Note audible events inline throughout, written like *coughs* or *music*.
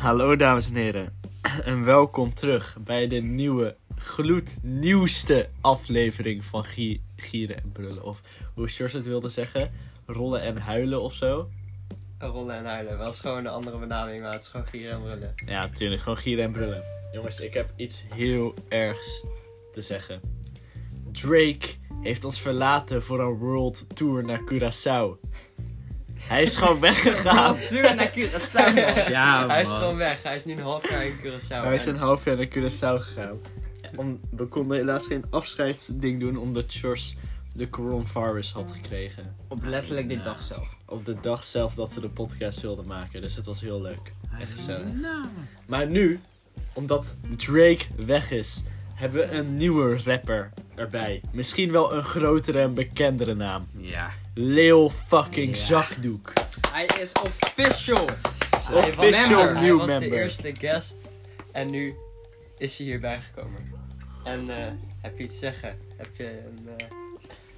Hallo dames en heren en welkom terug bij de nieuwe, gloednieuwste aflevering van Gie- Gieren en Brullen. Of hoe Sjors het wilde zeggen, rollen en huilen of zo. Rollen en huilen. Wel is gewoon een andere benaming, maar het is gewoon gieren en brullen. Ja, natuurlijk, gewoon Gieren en Brullen. Jongens, ik heb iets heel ergs te zeggen. Drake heeft ons verlaten voor een world tour naar Curaçao. Hij is gewoon weggegaan. Duur naar Curaçao, man. Ja, Hij is gewoon weg. Hij is nu een half jaar in Curaçao. Hij is En- een half jaar naar Curaçao gegaan. Om, we konden helaas geen afscheidsding doen omdat Sjors de coronavirus had gekregen. Op letterlijk dit dag zelf. Op de dag zelf dat we de podcast wilden maken. Dus het was heel leuk. Is- gezellig. Maar nu, omdat Drake weg is, hebben we een nieuwe rapper erbij. Misschien wel een grotere en bekendere naam. Ja. Leo fucking Ja. Zakdoek. Hij is official. Hij was, Official hij new was de member. eerste guest. En nu is hij hierbij gekomen. En eh, heb je iets te zeggen? Heb je een... eh,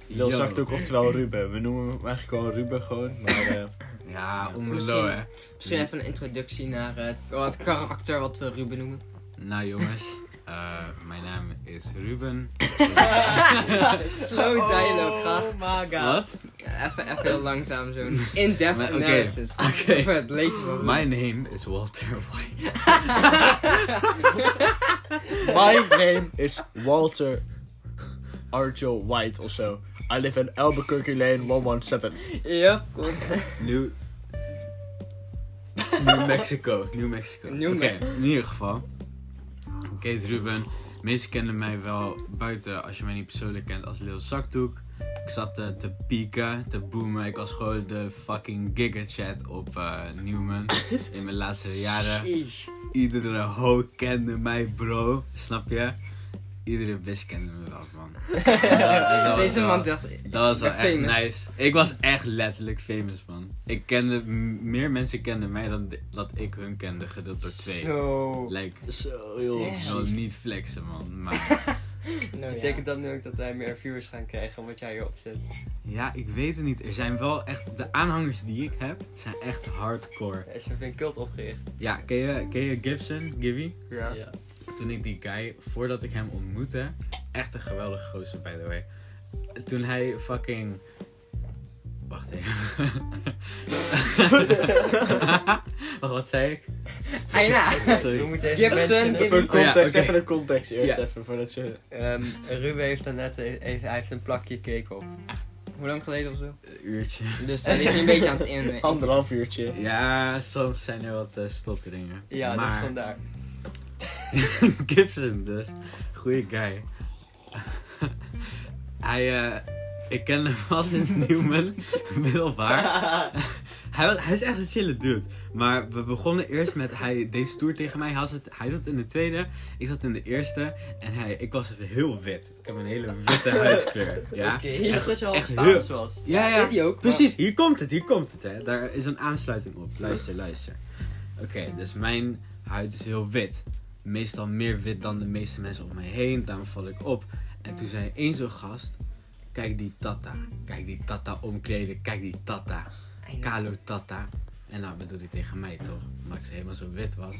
Lil Yo. Zakdoek, oftewel Ruben. We noemen hem eigenlijk gewoon Ruben gewoon. Maar eh, *laughs* Ja, low, hè. Misschien even een introductie naar het, het karakter wat we Ruben noemen. Nou jongens, eh, mijn naam is Ruben. *laughs* Slow dialogue, gast. Oh my god. Wat? Even, even heel langzaam, zo'n *laughs* in-depth analysis. *laughs* oké. Over het leven van. My name is Walter White. My name is Walter Arjo White of zo. I live in Albuquerque Lane 117. Ja, cool. New... New Mexico. New Mexico. New Oké, Mexico. in ieder geval. Heet Ruben. Meesten kennen mij wel buiten, als je mij niet persoonlijk kent, als Lil Zakdoek. Ik zat eh, te pieken, te boomen. Ik was gewoon de fucking gigachat op eh, Newman in mijn laatste jaren. Iedere ho kende mij, bro. Snap je? Iedere bitch kende me wel, man. *laughs* Dat Deze wel- man dacht... dat was wel echt famous. nice. Ik was echt letterlijk famous, man. Ik kende, meer mensen kenden mij dan de- dat ik hun kende, gedeeld door twee. Zo. Like, Zo heel ik wil niet flexen, man. Maar *laughs* Nou, *laughs* ja. Betekent dat nu ook dat wij meer viewers gaan krijgen omdat jij hierop zit? ja, ik weet het niet. Er zijn wel echt, de aanhangers die ik heb, zijn echt hardcore. Is er een cult opgericht? Ja, ken je, ken je Gibson, Gibby? Ja. Ja. Toen ik die guy, voordat ik hem ontmoette, echt een geweldige gozer, by the way. Toen hij fucking. Wacht even. *laughs* Wacht, wat zei ik? Ah, ja. We Sorry. moeten even Gibson, Even een Oh ja, context, even een context eerst Ja. even voordat je... Ehm, Ruben heeft dan net heeft, hij heeft een plakje cake op. Hoe lang geleden of zo? Een uurtje. Dus hij is nu een beetje aan het in. *laughs* Anderhalf uurtje. Ja, soms zijn er wat eh, stotteringen. Ja, dus maar vandaar. *laughs* Gibson dus, goede guy. hij, eh, ik ken hem *laughs* al sinds Newman, middelbaar. *laughs* Hij, was, hij is echt een chille dude. Maar we begonnen eerst met, hij deed stoer tegen mij. Hij zat, hij zat in de tweede, ik zat in de eerste. En hij, ik was heel wit. Ik heb een hele witte huidskleur. Ja, Oké. Dacht dat je al echt Spaans was. ja, ja. Is hij ook? Precies, hier komt het, hier komt het. Hè. Daar is een aansluiting op. Luister, luister. Oké, dus mijn huid is heel wit. Meestal meer wit dan de meeste mensen om mij heen. Daarom val ik op. En toen zei één zo'n gast... Kijk die tata. Kijk die tata omkleden. Kijk die tata. Kalo tata. En nou bedoelde hij tegen mij toch. Omdat ik ze helemaal zo wit was.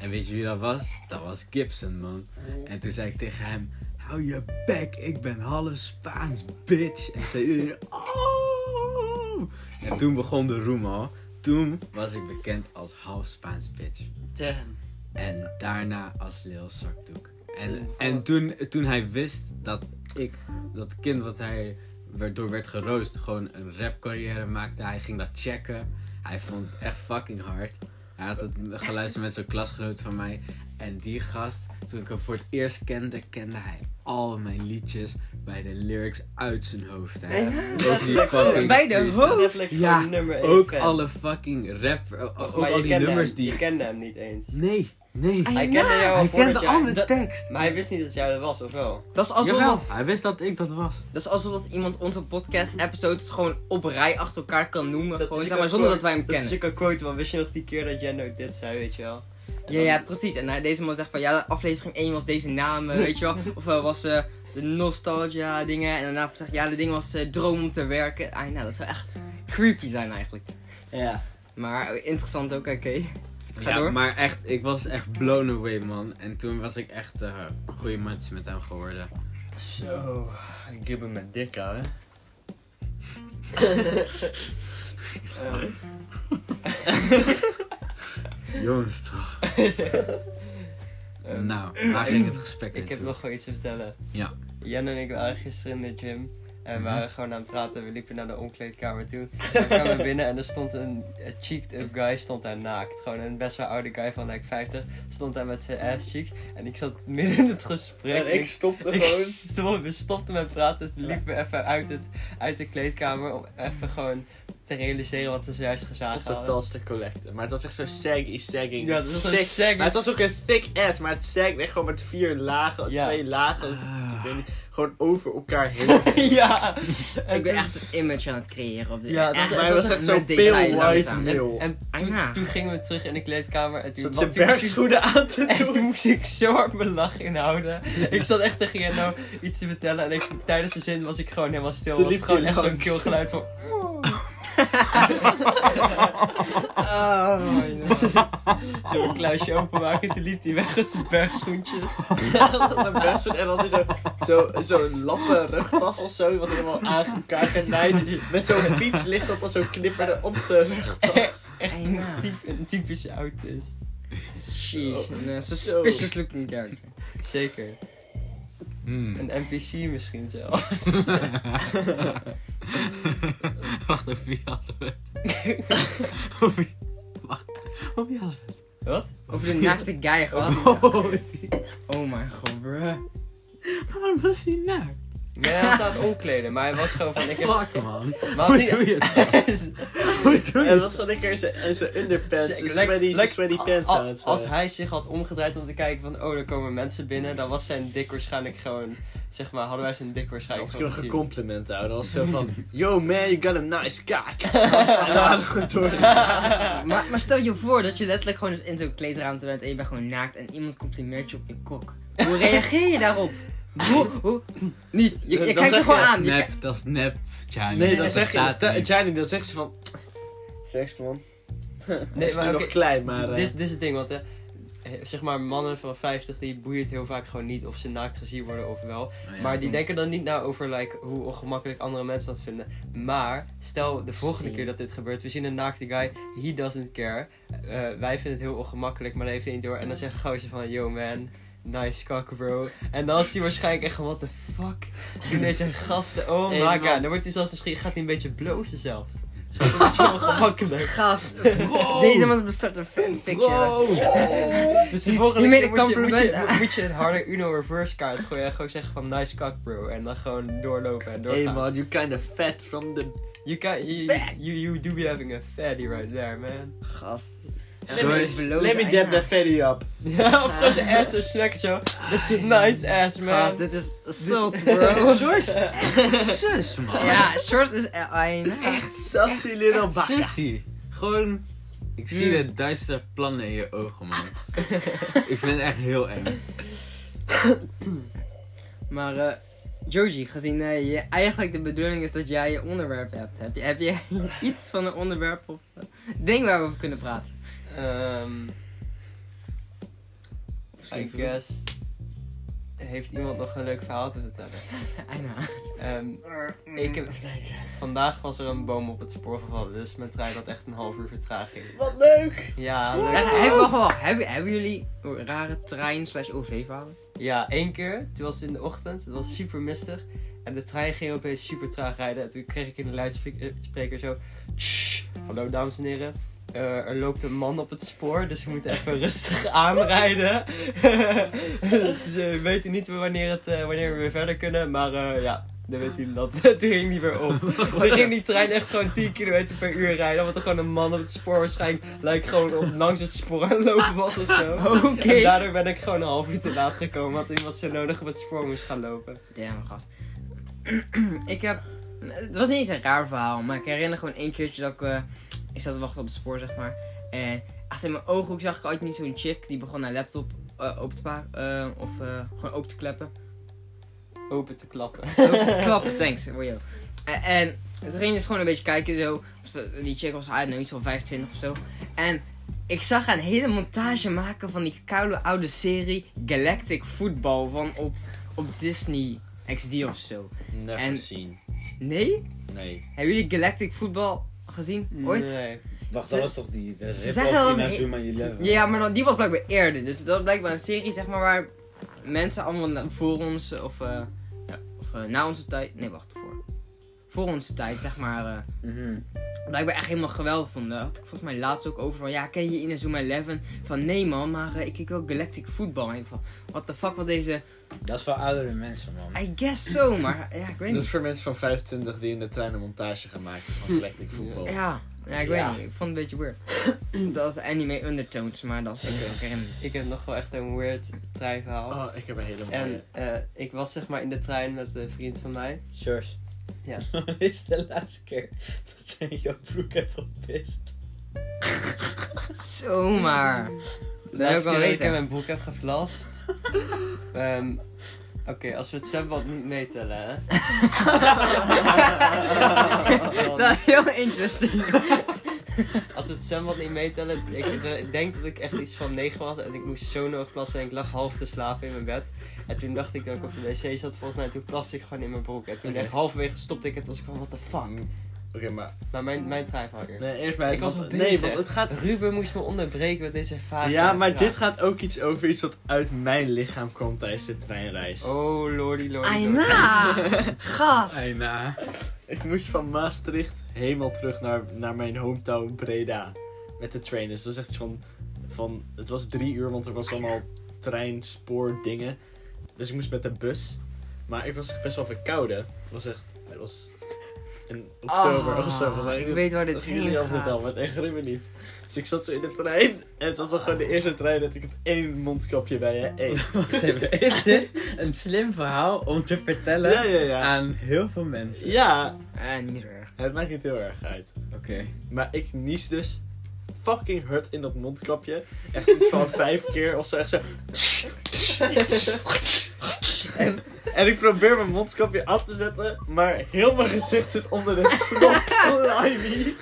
En weet je wie dat was? Dat was Gibson, man. En toen zei ik tegen hem... Hou je bek, ik ben half Spaans, bitch. En zei iedereen... Oh! En toen begon de roem al. Toen was ik bekend als half Spaans bitch. Damn. En daarna als Lil Zakdoek. En, En toen, toen hij wist dat ik, dat kind wat hij werd, door werd geroost, gewoon een rap carrière maakte. Hij ging dat checken. Hij vond het echt fucking hard. Hij had het geluisterd met zo'n klasgenoot van mij. En die gast, toen ik hem voor het eerst kende, kende hij al mijn liedjes bij de lyrics uit zijn hoofd. Hè. Ook die fucking Bij de hoofd? Ja, gewoon nummer één Ook alle fucking rap, ook, al die nummers hem, die... Je kende hem niet eens. Nee, nee. Hij kende jou al Hij voordat kende jij- al de dat- tekst. Maar hij wist niet dat jij dat was, of wel? Dat is alsof, Jawel, dat, hij wist dat ik dat was. dat is alsof dat iemand onze podcast-episodes gewoon op rij achter elkaar kan noemen. gewoon, zeg maar, zonder dat wij hem kennen. Dat is ook een quote, want wist je nog die keer dat Jendo dit zei, weet je wel? En Ja, dan- ja, precies. En hij deze man zegt van, ja, aflevering 1 was deze naam, *laughs* eh, weet je wel. Of eh, was eh, de nostalgia dingen. En daarna zegt ja, de ding was eh, droom om te werken. Ah, nou, dat zou echt creepy zijn eigenlijk. Ja. Maar eh, interessant ook, oké. Ga ja, door. maar echt, ik was echt blown away, man. En toen was ik echt eh goede match met hem geworden. Zo, ik hem met dik hè. *laughs* Jongens, toch? Nou, waar ging het gesprek Ik heb nog wel iets te vertellen. Ja. Jen en ik waren gisteren in de gym. En we Mhm. waren gewoon aan het praten. We liepen naar de omkleedkamer toe. We *laughs* kwamen binnen en er stond een, een cheeked up guy stond daar naakt. Gewoon een best wel oude guy van like 50. Stond daar met zijn ass cheeks. En ik zat midden in het gesprek. En ik stopte ik gewoon. we stopten met praten. Toen liepen we even uit, het, uit de kleedkamer. Om even gewoon te realiseren wat we zojuist gezaagd hadden. tas te collecten. Maar het was echt zo saggy, sagging. Ja, dat was een saggy- Maar het was ook een thick ass, maar het sagde echt gewoon met vier lagen, Ja. twee lagen. Ah. Ik weet niet, gewoon over elkaar heen. *laughs* ja. En Ik ben echt een image aan het creëren op dit. Ja, dat was echt zo met pale white. En, en Ah, toen, gingen we terug in de kleedkamer. En toen, Zat bergschoenen aan te *laughs* En doen. toen moest ik zo hard mijn lach inhouden. Ik zat echt tegen Jenno iets te vertellen. En ik, tijdens de zin was ik gewoon helemaal stil. Was het gewoon echt zo'n langs. keelgeluid van... *laughs* Oh, Zo'n kluisje openmaken. Toen liep hij weg met zijn bergschoentjes. *laughs* Een bergschoen en dan is zo- zo- zo'n lappen rugtas of zo, wat helemaal aan elkaar genaaid. Met zo'n fietslicht dat dan zo knipperde op zijn rugtas. *laughs* Echt een, typ, een typische autist. Sheesh, een uh, suspicious looking character. Zeker. Hmm. Een NPC misschien zelfs. *laughs* Wacht even, wie hadden we het? Wacht, op wie hadden *laughs* we Wat? Over de naakte guy, gast. het? Oh, Oh mijn god, bruh. Maar waarom was die naakt? Nee, hij het omkleden. Maar hij was gewoon van... Ik heb, Fuck, man. maar *laughs* Hoe doe je het? Hoe doe En je dat het? was gewoon een keer zijn- underpants, zijn sweaty, like- sweaty pants aan het Als eh, hij zich had omgedraaid om te kijken van, oh, er komen mensen binnen, dan was zijn dik waarschijnlijk gewoon, zeg maar, hadden wij zijn dik waarschijnlijk ik gewoon gezien. een compliment houden. Dat was zo van, *laughs* yo man, you got a nice cock. *laughs* En dan gewoon door. Maar, maar stel je voor dat je letterlijk gewoon eens in zo'n kleedruimte bent en je bent gewoon naakt en iemand complimenteert je op je kok. Hoe reageer je daarop? Hoe, hoe? Niet. Je, je kijkt er gewoon je, aan. Je Nep, dat is nep, Gianni. Nee, dan Dat zeg je, niet. Gianni, dan zegt ze van, seks man. *laughs* Nee, maar oké, nog klein, maar... eh, Dit, dit is het ding, want eh, eh, zeg maar, mannen van 50, die boeit heel vaak gewoon niet of ze naakt gezien worden of wel. Oh, ja. Maar die denken dan niet na over like, hoe ongemakkelijk andere mensen dat vinden. Maar stel de volgende Zie. keer dat dit gebeurt, we zien een naakte guy, he doesn't care. Eh, wij vinden het heel ongemakkelijk, maar dat heeft hij niet door. En dan zeggen gozer van, yo man, nice cock bro. En dan is hij waarschijnlijk echt van, what the fuck doen deze gasten? Oh my god. Dan wordt hij zelfs misschien, gaat hij een beetje blozen zelfs. Dat is gewoon een beetje *laughs* ongemakkelijk. Gast. Deze man bestart een fanfiction. *laughs* Dus de volgende keer a moet je, moet, je, moet je een harde Uno reverse kaart gooien en gewoon zeggen van nice cock bro. En dan gewoon doorlopen en doorgaan. Hey man, you kind of fat from the... You, can, you, you, you do be having a fatty right there, man. Gast. Let me, let me dab that fatty up. *laughs* Ja, of gewoon zijn ass zo snacken zo. That's a nice ass, man. Gast, dit is assault, bro. *laughs* George, zus, man. Ja, shorts is... I know. Echt Sassy little Echt baka. sissy. Gewoon, ik zie de duistere plannen in je ogen, man. *laughs* ik vind het echt heel eng. *coughs* Maar eh Joji, gezien eh, je, eigenlijk de bedoeling is dat jij je onderwerp hebt. Heb je, heb je iets van een onderwerp of eh, ding waar we over kunnen praten? Ehm, Of I guess... Heeft iemand nog een leuk verhaal te vertellen? *laughs* Ehm, ik heb, vandaag was er een boom op het spoor gevallen, dus mijn trein had echt een half uur vertraging. Wat leuk! Ja, Eh, leuk. hebben, wacht, wacht, hebben, hebben jullie rare trein slash OV verhalen? Ja, één keer. Toen was het in de ochtend. Het was super mistig. En de trein ging opeens super traag rijden. En toen kreeg ik in de luidspreker zo... "Shh, hallo dames en heren. Eh, er loopt een man op het spoor, dus we moeten even *laughs* rustig aanrijden. *laughs* dus, eh, we weten niet wanneer, het, eh, wanneer we weer verder kunnen, maar ja, dan weet hij dat. *laughs* Toen ging niet weer op. Toen ging die trein echt gewoon 10 km per uur rijden, omdat er gewoon een man op het spoor waarschijnlijk lijkt gewoon op, langs het spoor aan lopen was of zo. Oké. En daardoor ben ik gewoon een half uur te laat gekomen, want iemand zo nodig op het spoor moest gaan lopen. Damn, gast. *clears throat* ik heb... Het was niet eens een raar verhaal, maar ik herinner gewoon één keertje dat ik... ik zat te wachten op het spoor, zeg maar. En achter in mijn ooghoek zag ik ooit niet zo'n chick die begon haar laptop eh, open te maken. eh, of eh, gewoon open te kleppen. Open te klappen. Open te *laughs* klappen, thanks voor jou. En, en toen ging je dus gewoon een beetje kijken zo. Die chick was uit, nou iets van 25 of zo. En Ik zag een hele montage maken van die koude oude serie Galactic Football van op, op Disney XD of zo. Never En-. Nee? Nee. Hebben jullie Galactic Football gezien? Ooit? Nee. Wacht, dat was toch die... Ze zeggen Eleven? Ja, maar dan, die was blijkbaar eerder. Dus dat was blijkbaar een serie, zeg maar, waar mensen allemaal voor ons, of, eh, ja, of eh, na onze tijd, nee, wacht, voor. Voor onze tijd, zeg maar, eh, Mhm. blijkbaar echt helemaal geweldig vonden. Daar had ik volgens mij laatst ook over van, ja, ken je Inazuma 11? Van, nee man, maar ik kijk wel Galactic Football. En ik van, what the fuck, wat deze, Dat is voor oudere mensen, man. I guess so, maar ja, ik weet Dat is niet. voor mensen van 25 die in de trein een montage gaan maken van Galactic Football. Ja, ja, ik Ja. weet niet, ik vond het een beetje weird. *clears throat* dat was anime undertones, maar dat is herinneren. Ik heb nog wel echt een weird treinverhaal. Oh, ik heb een hele mooie. En eh, ik was zeg maar in de trein met een vriend van mij. George. Ja. *laughs* Dit is de laatste keer dat je in jouw broek hebt gepist. *laughs* Zomaar. De Dat heb ik laatste keer dat ik in weten. mijn broek heb geflast. *laughs* Ehm, Oké, als we het zwembad niet meetellen, hè. *laughs* dat is heel interesting. *laughs* Als we het zwembad niet meetellen, ik, ik denk dat ik echt iets van 9 was en ik moest zo nodig plassen en ik lag half te slapen in mijn bed. En toen dacht ik dat ik op de wc zat volgens mij en toen plaste ik gewoon in mijn broek. En toen echt halverwege stopte ik het was ik van, what the fuck. Oké, maar... Maar mijn, mijn treinverhaal eerst. Nee, eerst maar... Ik was want- nog Nee, want het gaat... Ruben moest me onderbreken met deze vraag. Ja, maar dit gaat ook iets over iets wat uit mijn lichaam komt tijdens de treinreis. Oh, lordy, lordy. Aina! *laughs* Gast! Eina. Ik moest van Maastricht helemaal terug naar, naar mijn hometown Breda. Met de train. Dus dat is echt iets van, van... Het was drie uur, want er was allemaal trein, spoor, dingen. Dus ik moest met de bus. Maar ik was echt best wel verkouden. Het was echt... Het was in oktober of zo. Was Ah, ik weet waar dit dat heen jullie altijd al, maar het echt me niet. Dus ik zat zo in de trein. En het was al gewoon de eerste trein dat ik het één mondkapje bij hè. Eén. *laughs* Is dit een slim verhaal om te vertellen Ja, ja, ja. aan heel veel mensen? Ja, Eh, niet zo erg. het maakt niet heel erg uit. Oké. Maar ik nies dus fucking hard in dat mondkapje. Echt van *laughs* vijf keer of zo. Echt zo. *laughs* *laughs* En, ik probeer mijn mondkapje af te zetten. Maar heel mijn gezicht zit onder de *laughs* snot slimy.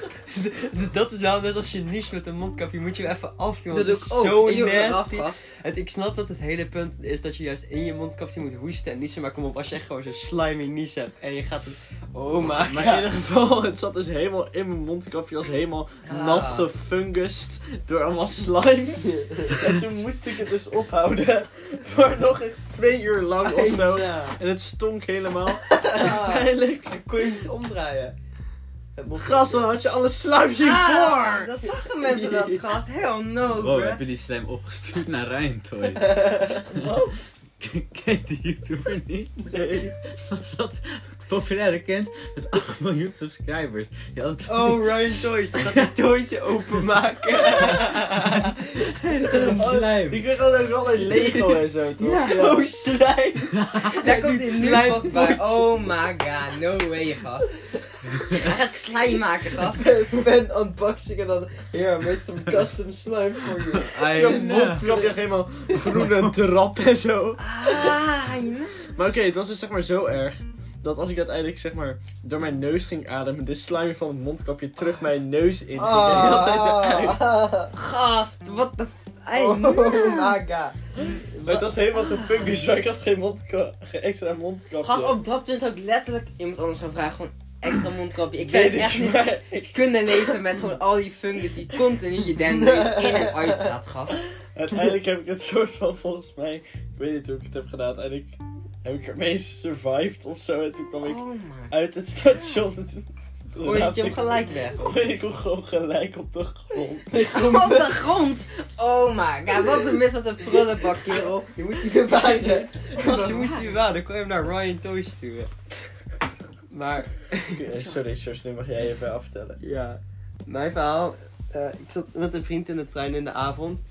*laughs* Dat is wel net als je niest met een mondkapje, moet je hem even afdoen. Dat want het ik is ook. zo nasty. Het, ik snap dat het hele punt is dat je juist in je mondkapje moet hoesten en niezen. Maar kom op, als je echt gewoon zo'n slimy nies hebt en je gaat het... Oh my Maar in ieder geval, het zat dus helemaal in mijn mondkapje. als helemaal Ah. nat gefungust door allemaal slime. En toen moest ik het dus ophouden. Voor nog echt twee uur lang of zo. En het stonk helemaal. *laughs* Uiteindelijk. Kon je niet omdraaien. Gast, dan had je alle hiervoor. Ah, dat zagen mensen dat, *laughs* gast. Hell no, Wow, bro. heb je die slijm opgestuurd naar Ryan Toys? *laughs* Wat? *laughs* Kent die YouTuber niet? Nee. Was dat populaire kind met *laughs* 8 miljoen subscribers? Die had het Oh, Ryan Toys. Dat gaat een *laughs* toytje openmaken. een slijm. Die kreeg altijd ook altijd Lego en zo, toch? Ja. Oh, slijm. *laughs* Daar komt hij nu pas bij. Oh my god, no way, gast. Hij gaat slime maken, gast. Fan unboxing en dan... Here, I made some custom slime for you. Zo'n mondkapje helemaal groene drap en zo. Ah, Maar oké, het was dus zeg maar zo erg. Dat als ik uiteindelijk zeg maar door mijn neus ging ademen, de slime van het mondkapje terug mijn neus in ging. En de hele tijd eruit. gast, what the f... Hey, Oh my god. Het was helemaal gefungust, maar ik had geen, mondka geen extra mondkapje. Gast, op dat punt zou ik letterlijk iemand anders gaan vragen. Gewoon extra mondkapje. Ik Weet zou echt niet maar kunnen leven met gewoon al die fungus die continu je neus in en uit gaat, gast. Uiteindelijk heb ik het soort van volgens mij, ik weet niet hoe ik het heb gedaan, uiteindelijk heb ik ermee survived of zo. En toen kwam ik Oh uit het station. Gooi je hem gelijk weg. Gooi ik hem gewoon gelijk op de grond. *laughs* Op de grond! Oh my god, wat een mis met een prullenbak, kerel. Je moet die bewaren. *laughs* Als je moest die bewaren, dan kon je hem naar Ryan Toys sturen. Maar, *laughs* Sorry, George, nu mag jij even vertellen. ja. Mijn verhaal. eh, ik zat met een vriend in de trein in de avond.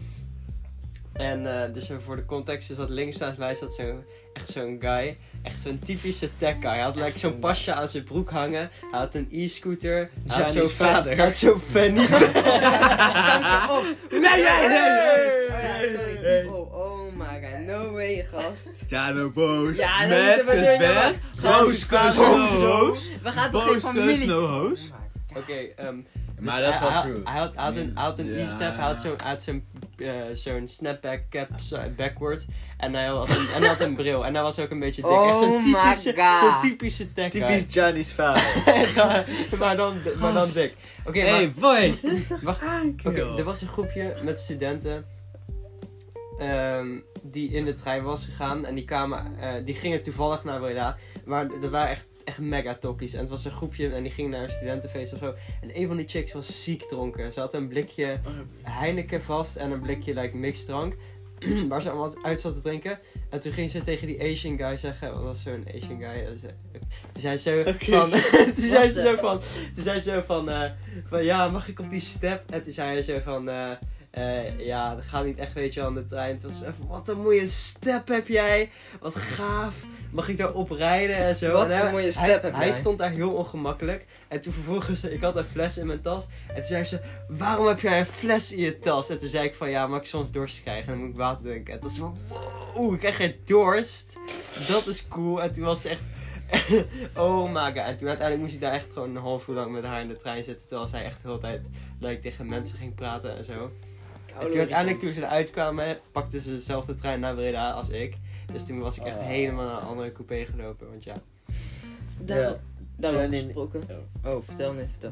En eh, dus voor de context is dat links naast mij zat zo'n echt zo'n guy. Echt zo'n typische tech guy. Hij had like, zo'n pasje aan zijn broek hangen. Hij had een e-scooter. Hij had zo'n vader. Hij had zo'n fanny. *laughs* Op! Nee, nee, nee, nee. Oh ja. Oh my god, no way, gast. Jano boos. Ja, dan Met moeten we doen, kus bed. Boos kus no hoos. We gaan toch geen Boos kus familie... no. Oh. Oké, ehm, Maar Dus dat is wel true. Hij had, hij had een, hij had een Ja. e-step, hij had zo'n hij had zo'n eh, zo'n snapback cap zo- backwards. En hij, had een, en hij had een bril. En hij was ook een beetje dik. Echt zo'n Oh my typische, God. zo'n typische tech guy. Typisch Johnny's vader. maar, dan, maar dan dik. Oké, Hey maar... boys, Wacht, Oké, er was een groepje met studenten ehm, die in de trein was gegaan en die, kwamen, eh, die gingen toevallig naar Breda. Maar er waren echt, echt mega tokkies. En het was een groepje en die gingen naar een studentenfeest of zo. En een van die chicks was ziek dronken. Ze had een blikje Heineken vast en een blikje like, mixdrank. *clears throat* waar ze allemaal uit zat te drinken. En toen ging ze tegen die Asian guy zeggen, wat was zo'n Asian guy? Eh, ze- Toen zei ze zo van, *laughs* toen zei ze zo van, toen zei ze zo van, eh, van ja, mag ik op die step? En toen zei hij zo van, eh, eh, ja, dat gaat niet echt, weet je, wel, aan de trein. Het was even, wat een mooie step heb jij, wat gaaf. Mag ik daarop rijden en zo. Wat een mooie step hij, Hij stond daar heel ongemakkelijk. En toen vervolgens, ik had een fles in mijn tas. En toen zei ze, waarom heb jij een fles in je tas? En toen zei ik van, ja, mag ik soms dorst krijgen? En dan moet ik water drinken. En toen was ze van, wow, ik krijg geen dorst. Dat is cool. En toen was ze echt, *laughs* oh my god. En toen uiteindelijk moest ik daar echt gewoon een half uur lang met haar in de trein zitten. Terwijl zij echt de hele tijd like, tegen mensen ging praten en zo. En toen uiteindelijk, toen ze eruit kwamen, pakten ze dezelfde trein naar Breda als ik. Dus toen was ik echt Ah. helemaal naar een andere coupé gelopen. Want ja, Daar, daarover in- gesproken. Oh. Oh, vertel nee, vertel.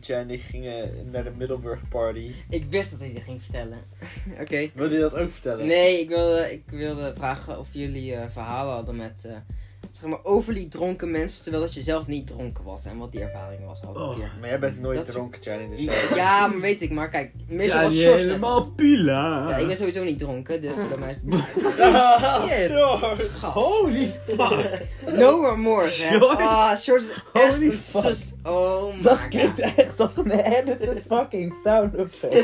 Johnny gingen naar de Middelburg party. Ik wist dat ik dit ging vertellen. *laughs* Oké. Wil je dat ook vertellen? Nee, ik wilde, ik wilde vragen of jullie eh, verhalen hadden met eh, zeg maar overly dronken mensen, terwijl dat je zelf niet dronken was en wat die ervaring was al een Oh, keer. maar jij bent nooit Dat dronken. Dus jij- *laughs* Ja, maar weet ik, maar kijk, meestal Ja, was Sjors helemaal pila. Ja, ik ben sowieso niet dronken, dus bij mij is het... Ah. Holy fuck. No remorse, hè. Ah, Sjors is echt Holy een fuck. sus... Oh my Dat god. klinkt echt als een edited fucking sound effect.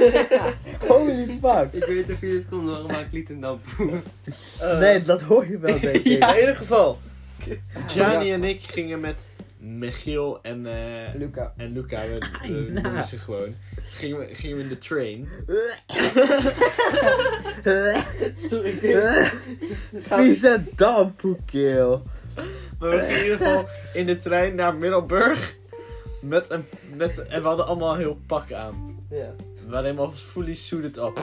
*laughs* Holy fuck. ik weet het konden horen, maar ik liet hem dan. Eh, Nee, dat hoor je wel, denk *laughs* ik. In ieder geval. Johnny Ja. en ik gingen met Michiel en, eh, Luca. en Luca, we, we Ai, noemen ze gewoon. Gingen we, gingen we in de train. Sorry. Wie zet dan, Poekeel? Maar we gingen in ieder geval in de trein naar Middelburg. Met een, met, en we hadden allemaal heel pak aan. Ja. We waren helemaal fully suited up.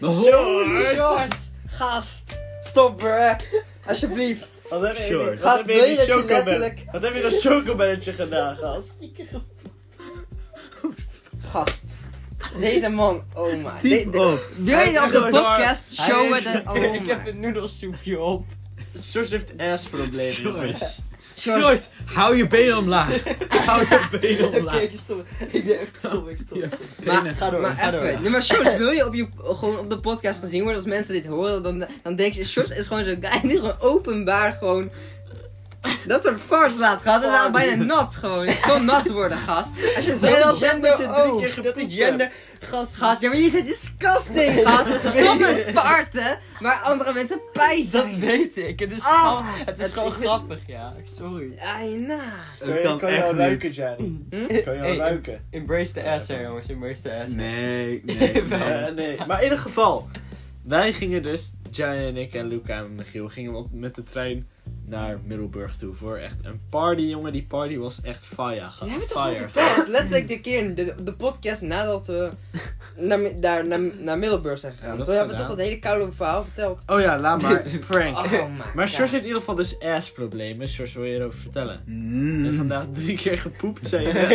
Holy Sjors, gast, stop hè. Alsjeblieft. Wat heb je, Sure. wat Gast, heb je in wil je dat je chocomel- letterlijk- Wat heb je dat chocomelletje gedaan, gast? Gast. Deze man, oh my. De- de- op. Wil je op de podcast showen is- dat... *laughs* Oh ik heb my. een noedelsoepje op. George heeft ass-problemen, jongens. George, hou je benen omlaag. *laughs* hou je benen Oké, omlaag. ik stop. *laughs* Ik denk, ik stop, ik stop. Ja. Maar-. Ga door, Maar ga door. even, nee, maar Sjors, wil je op, je gewoon op de podcast gezien worden als mensen dit horen, dan, dan denk je, Sjors is gewoon zo'n guy die gewoon openbaar gewoon dat soort farts laat, gast. Het waren bijna nat gewoon. Kon nat worden, gast. Als je zo dat gender, dat je drie oh, keer Dat gepoept is gender. Gast, Gast, ja, maar je zit disgusting, gast. *laughs* Stop met farten, maar andere mensen pijn Dat weet ik. Het is, Ah, gewoon, het is het- gewoon grappig, ja. Sorry. Nou. Kan Dat je, kan je al niet. ruiken? Hm? Kan je al Hey, ruiken? Embrace the ass, hè, jongens. Embrace the ass. Nee, *laughs* nee, nee. Nee, maar in ieder geval. Wij gingen dus, Johnny en ik en Luca en Michiel, gingen op, met de trein naar Middelburg toe. Voor echt een party, jongen. Die party was echt fire. We hebben het toch verteld? Letterlijk de keer, de, de podcast nadat we naar, daar, naar, naar Middelburg zijn gegaan. dat Toen hebben we toch dat hele koude verhaal verteld. Oh ja, laat maar. *laughs* Frank. Oh Maar. George heeft in ieder geval dus ass-problemen. George, wil je erover vertellen? Mm. En vandaag drie keer gepoept, zei je net.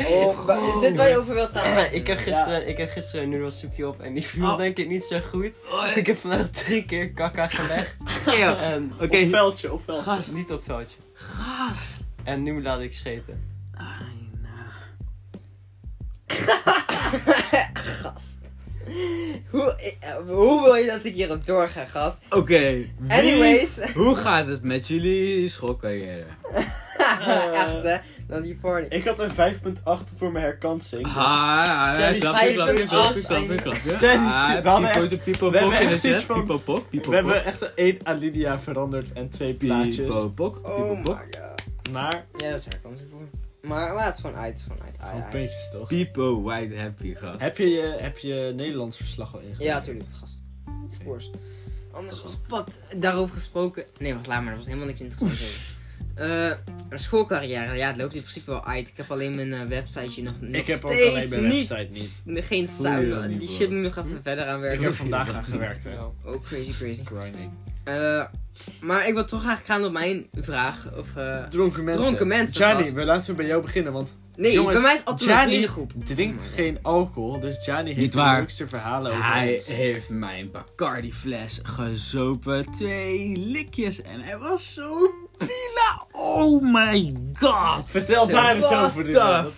*laughs* Oh, is dit waar je over wilt gaan? *laughs* ik, heb gisteren, ik heb gisteren een noedelsoepje op en die viel Oh. denk ik niet zo goed. Oh, Ik heb vandaag drie keer kakka gelegd. En Oké. Op veldje, op veldje. Gast. niet op veldje. Gast. En nu laat ik scheten. Ai, nou. *laughs* Gast. Hoe, hoe wil je dat ik hierop doorga, gast? Oké, wie- Anyways. Hoe gaat het met jullie schoolcarrière? *laughs* *laughs* Echt hè, dan die voor Ik had een 5.8 voor mijn herkansing. dus- Ah, klapje. Stanley Ah, Stevens- we hadden people- echt- people we pok hebben echt iets van- people pok, people We hebben echt één Alinea veranderd en twee plaatjes. People Oh people god. Maar, Ja, dat is herkomst voor. Maar, maar het is gewoon uit, het is gewoon uit. Ai, gewoon ai. puntjes toch? People white happy, gast. Heb je je, heb je Nederlands verslag al ingezet? Ja, tuurlijk, gast. Of course. Anders was wat daarover gesproken. Nee, wacht, laat maar, er was helemaal niks interessants over. Eh, mijn schoolcarrière, ja, het loopt in principe wel uit. Ik heb alleen mijn eh, websiteje nog, nog Ik heb ook steeds alleen mijn niet. website niet. Geen sound. niet, Die shit moet nog even verder aan Ik werken. heb vandaag aan gewerkt, hè. Oh, crazy, crazy. Grinding. Eh, maar ik wil toch graag gaan op mijn vraag. Of, eh, Dronken mensen. Dronken mensen, Gianni, gast. we laten bij jou beginnen, want nee, Jongens, bij mij is altijd een Gianni vriendengroep. drinkt geen alcohol, dus Gianni heeft Niet de leukste verhalen over Hij ons. heeft mijn Bacardi fles gezopen. Twee likjes. En hij was zo pila. Oh my god. Vertel daar eens what over, the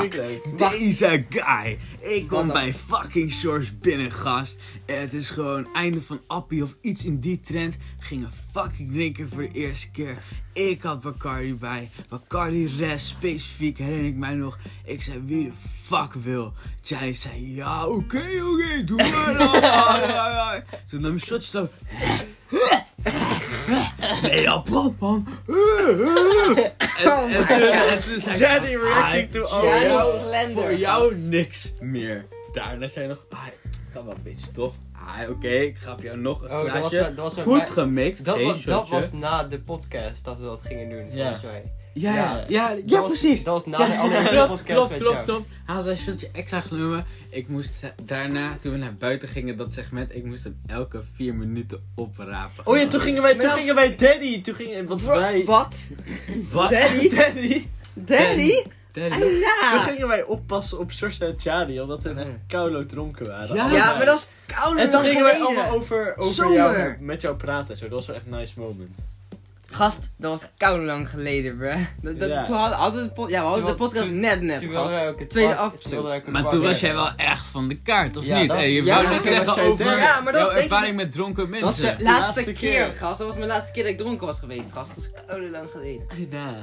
vind ik fuck? Deze guy. Ik kom bij fucking Shores binnen, gast. En het is gewoon einde van Appie of iets in die trend. Gingen fucking drinken voor de eerste keer. Ik had Bacardi bij. Bacardi rest, specifiek herinner ik mij nog. Ik zei, wie de fuck wil? Jij zei, ja, oké, oké, doe maar dan. *laughs* Toen nam ik shotjes op. Nee, brand, man. Gianni reacting "Ah, to all jou- slender, Voor jou niks meer. Daarna zei je nog, ah, kan wel bitch, toch? Ah, oké, ik gaf jou nog een Oh, dat was glaasje. dat was Goed bij- gemixt, Dat, was, dat was na de podcast dat we dat gingen doen, Ja. volgens mij. Ja, ja, Ja. ja, Dat ja, was- precies. Dat was na de klopt, podcast klopt, met klopt, jou. klopt. Hij had een shotje extra genomen. Ik moest daarna, toen we naar buiten gingen, dat segment, ik moest hem elke vier minuten oprapen. Oh ja, toen gingen wij, toen gingen wij Daddy. Toen gingen, want wij... Wat? Wat? Daddy? *laughs* Daddy. Daddy? Daddy. Toen Ja! gingen wij oppassen op Sjors en Gianni, omdat we echt koulo dronken waren. Ja. maar dat is koude En toen gingen wij allemaal over, over Zomer. jou, met jou praten en zo. Dat was wel echt een nice moment. Gast, dat was koude lang geleden, bro. Dat, dat, Ja. Toen hadden, hadden de, pod- ja, we hadden de podcast toen- net net, Toen gast. ook het Tweede een Maar toen was jij wel echt van de kaart, of Ja, niet? dat Hey, je ja, wou net zeggen over. Ja, maar dat jouw denk ik- ervaring met dronken Dat mensen. je- Laatste, laatste keer, gast. Dat was mijn laatste keer dat ik dronken was geweest, gast. Dat is koude lang geleden. Ja.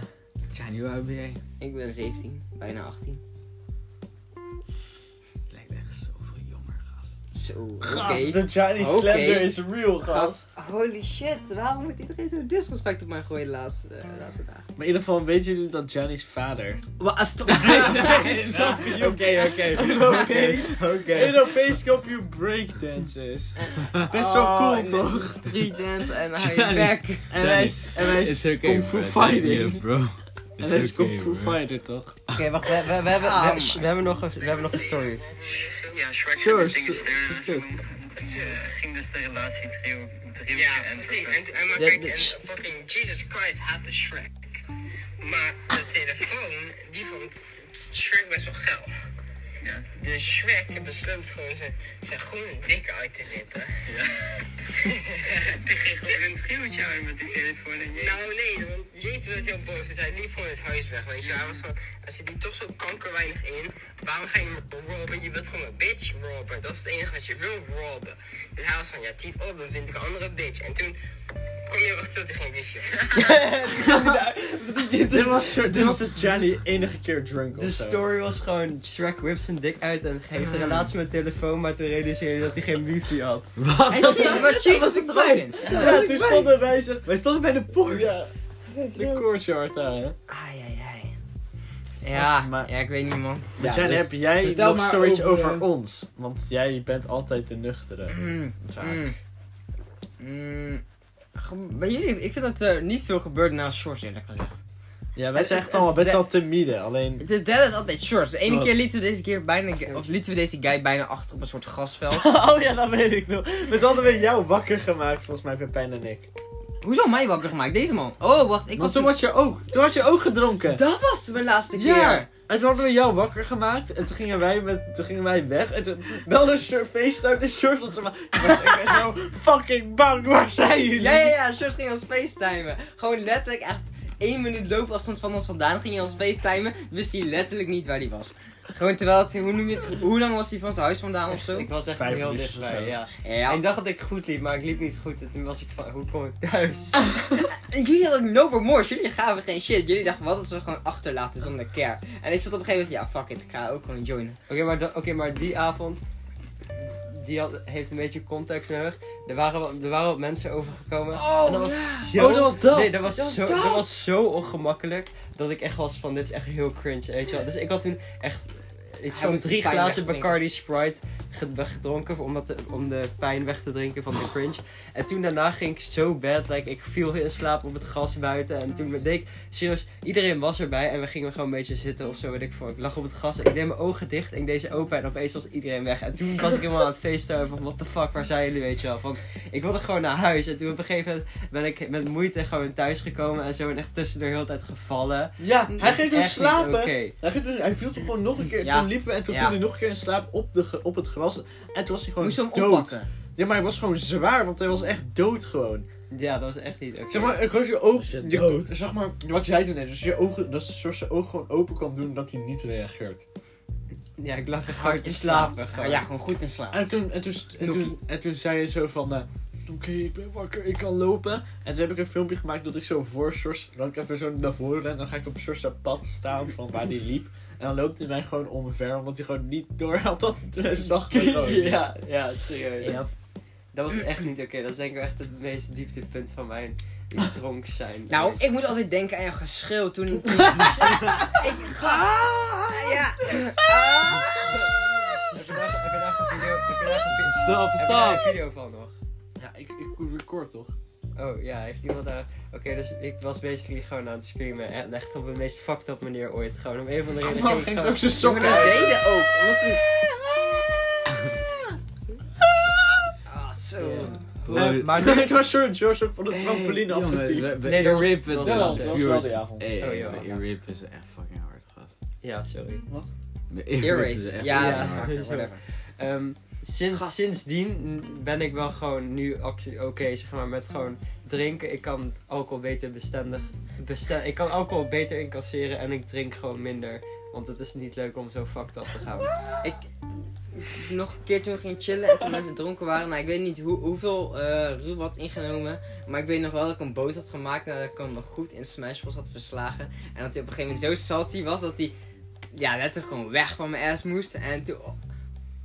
Hoe oud ben jij? Ik ben 17, bijna 18. Zo. Gast, de Gianni Oké. Slender is real, gast. Gast, holy shit. Waarom moet iedereen zo disrespect op mij gooien de laatste, eh, laatste dagen? Maar in ieder geval weten jullie dat Gianni's vader... Wat? Stop. Oké, oké. Oké. Europees kampioen breakdance is. Best wel Oh, cool, toch? Street dance en Gianni. back. En hij is, en hij is okay, kung fu you, fighting. bro. En hij is kung okay, fu fighter, toch? Oké, wacht, we, we, we, hebben, Ah, we hebben nog een, we hebben nog een story. Ja, Shrek Sure, en dingen steunen. Dus, eh, ging dus de relatie trio, trio Ja, en precies. En, en maar kijk, en fucking Jesus Christ haatte Shrek. Maar de telefoon, die vond Shrek best wel geil. Ja. Dus Shrek besloot gewoon zijn, zijn groene dik uit te wippen. Die *laughs* ging gewoon een triootje aan met die telefoon en. Nou nee, want Jezus was heel boos, dus hij liep gewoon het huis weg, weet je. Hij was gewoon, als je die toch zo kankerweinig in, waarom ga je me robben? Je wilt gewoon een bitch robben, dat is het enige wat je wil, robben. Dus hij was van, ja typ op, dan vind ik een andere bitch. En toen kom je erachter dat hij geen wifi had. *laughs* Dit was, zo- dit was dus Gianni enige keer drunk De zo. story was gewoon, Shrek whipt zijn dik uit en heeft een relatie met telefoon, maar toen realiseerde hij dat hij geen wifi had. *laughs* Wat? En Jesus, maar Jesus er ook in. Ja, toen stonden wij. Wij stonden bij de poort. Ja, de courtyard aan, hè. Ai, ai, ai. Ja, Maar- ja, ik weet niet, man. Ja, dus heb jij vertel nog stories over, over, eh, ons? Want jij bent altijd de nuchtere. Mm, Vaak. mm, mm. Bij jullie, ik vind dat er niet veel gebeurt na Shorts, eerlijk gezegd. Ja, wij zijn echt allemaal best wel timide. Alleen... Het is derde is altijd Shorts. De ene keer lieten we deze keer bijna, of lieten we deze guy bijna achter op een soort grasveld. *laughs* Oh ja, dat weet ik nog. We hadden we jou wakker gemaakt, volgens mij Pepijn en ik. Hoezo mij wakker gemaakt? Deze man. Oh, wacht, ik Want was toen was je ook, toen had je ook gedronken. Dat was mijn laatste keer. Ja! En toen hadden we jou wakker gemaakt en toen gingen wij, met, toen gingen wij weg en toen belde Short FaceTime de Short want ze maar, ik was zo fucking bang, waar zijn jullie? Ja, ja, ja, Shorts ging ons facetimen. Gewoon letterlijk echt één minuut loopafstand van ons vandaan ging hij ons facetimen. Wist hij letterlijk niet waar hij was. Gewoon terwijl het, hoe noem je het, hoe lang was hij van zijn huis vandaan of zo? Ik was echt Vijf heel dichtbij, ja. Ja, Ik dacht dat ik goed liep, maar ik liep niet goed en toen was ik van, hoe kom ik thuis? *laughs* jullie hadden no remorse, jullie gaven geen shit. Jullie dachten, wat als we gewoon achterlaten zonder care. En ik zat op een gegeven moment, ja fuck it, ik ga ook gewoon joinen. Oké, maar, oké, maar die avond, die had, heeft een beetje context nodig. Er waren, wat- er waren wat mensen overgekomen. Oh, en dat was ja. zo, Oh, dat was dat. Nee, dat was, Dat was zo, dat. dat was zo ongemakkelijk dat ik echt was van, dit is echt heel cringe, weet je wel. Dus ik had toen echt iets Hij van moet drie pijn glazen wegdrinken. Bacardi Sprite gedronken om, dat te- om de pijn weg te drinken van de cringe. En toen daarna ging ik zo bad, like, ik viel in slaap op het gras buiten. En toen deed ik, serieus, iedereen was erbij en we gingen gewoon een beetje zitten of zo, weet ik veel. Ik lag op het gras, ik deed mijn ogen dicht en ik deed ze open en opeens was iedereen weg. En toen was ik helemaal aan het feesten van, what the fuck, waar zijn jullie, weet je wel. Van, ik wilde gewoon naar huis en toen op een gegeven moment ben ik met moeite gewoon thuis gekomen en zo en echt tussendoor heel de tijd gevallen. Ja, hij ging dus slapen. oké. Hij, ging dus, hij viel toch gewoon nog een keer. Ja. Toen liepen we en toen Ja. viel hij nog een keer in slaap op, de, op het gras. En toen was hij gewoon Moest je hem dood. oppakken? Ja, maar hij was gewoon zwaar, want hij was echt dood gewoon. Ja, dat was echt niet oké. Zeg maar, ik gewoon je ogen. je je- dood. zeg maar, wat jij toen deed, dus je ogen, dat zoals je ogen gewoon open kan doen dat hij niet reageert. Ja, ik lag er Hard te in slapen. slaap. gewoon. Ja, gewoon goed in slaap. En toen, en toen, en toen, en toen zei je zo van, eh, oké, ik ben wakker, ik kan lopen. En toen heb ik een filmpje gemaakt dat ik zo voor Sjors, dan ik even zo naar voren ren. Dan ga ik op Sjors zijn pad staan van waar die liep. En dan loopt hij mij gewoon omver, omdat hij gewoon niet door had dat hij *laughs* zag ja, ja, serieus. Ja. Dat was echt niet oké. Dat is denk ik wel echt het meest dieptepunt van mijn dronk zijn. Nou, ik moet altijd denken aan jouw geschreeuw toen... *laughs* toen ik ga... ja. Heb je daar heb je daar een video van nog? Ja, ik, ik record toch? Oh ja, heeft iemand daar... Oké, dus ik was basically gewoon aan het screamen. En echt op de meest fucked up manier ooit. Gewoon om een of andere *laughs* reden. Waarom ging ze ook zijn sokken dat uit? deden ook. Omdat we... Ah, zo. Nee, maar *laughs* Nee, het was zo'n George ook van de trampoline we Nee, dat dat de was wel- dat was wel die avond. Hey, Oh, ja. we irripen ze echt fucking hard, gast. Ja, sorry. Irripen ze echt Ja, Ja. dat is een factor, whatever. Ehm, sinds, Gast. sindsdien ben ik wel gewoon nu actie- oké, zeg maar, met gewoon drinken. Ik kan alcohol beter bestendig... Besten, ik kan alcohol beter incasseren en ik drink gewoon minder. Want het is niet leuk om zo fucked up te gaan. *laughs* Ik, nog een keer toen we gingen chillen en toen mensen dronken waren. Nou, ik weet niet hoe, hoeveel Ruben had ingenomen. Maar ik weet nog wel dat ik een boot had gemaakt. En dat ik hem nog goed in Smash Bros had verslagen. En dat hij op een gegeven moment zo salty was dat hij ja, letterlijk gewoon weg van mijn ass moest. En toen...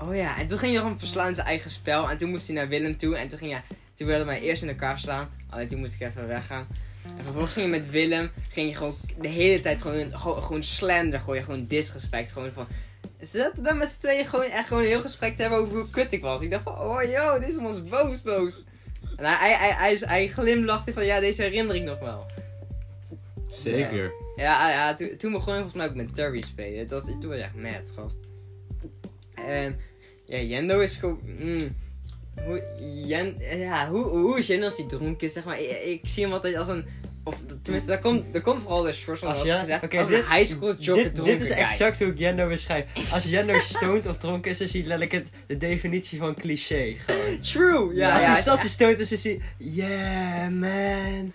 Oh ja, en toen ging hem verslaan in zijn eigen spel. En toen moest hij naar Willem toe. En toen ging hij... Toen wilde hij mij eerst in elkaar slaan. Alleen toen moest ik even weggaan. En vervolgens ging je met Willem, ging je gewoon de hele tijd gewoon, gewoon, gewoon slander gooien, gewoon disrespect. Gewoon van, ze zaten daar met z'n tweeën gewoon echt gewoon een heel gesprek te hebben over hoe kut ik was. Ik dacht van, oh yo, deze man is boos, boos. En hij, hij, hij, hij, hij glimlachte van, ja, deze herinner ik nog wel. Zeker. Ja, ja toen, toen begon ik volgens mij ook met Turby spelen. Dat, toen was echt mad, gast. En ja, Jendo is gewoon... mm, hoe, Jen, ja, hoe, hoe is als hij dronken is, zeg maar. Ik, ik zie hem altijd als een... Of tenminste, daar komt, daar komt vooral de short van Als je- gezegd. oké, als dit- een high school job Dit, dit is exact hoe ik Jendo beschrijf. Als Jendo *laughs* stoned of dronken is, is hij letterlijk het, de definitie van cliché. Gewoon. True! Ja, als, ja, hij, als hij stoned is, is hij... Yeah, man.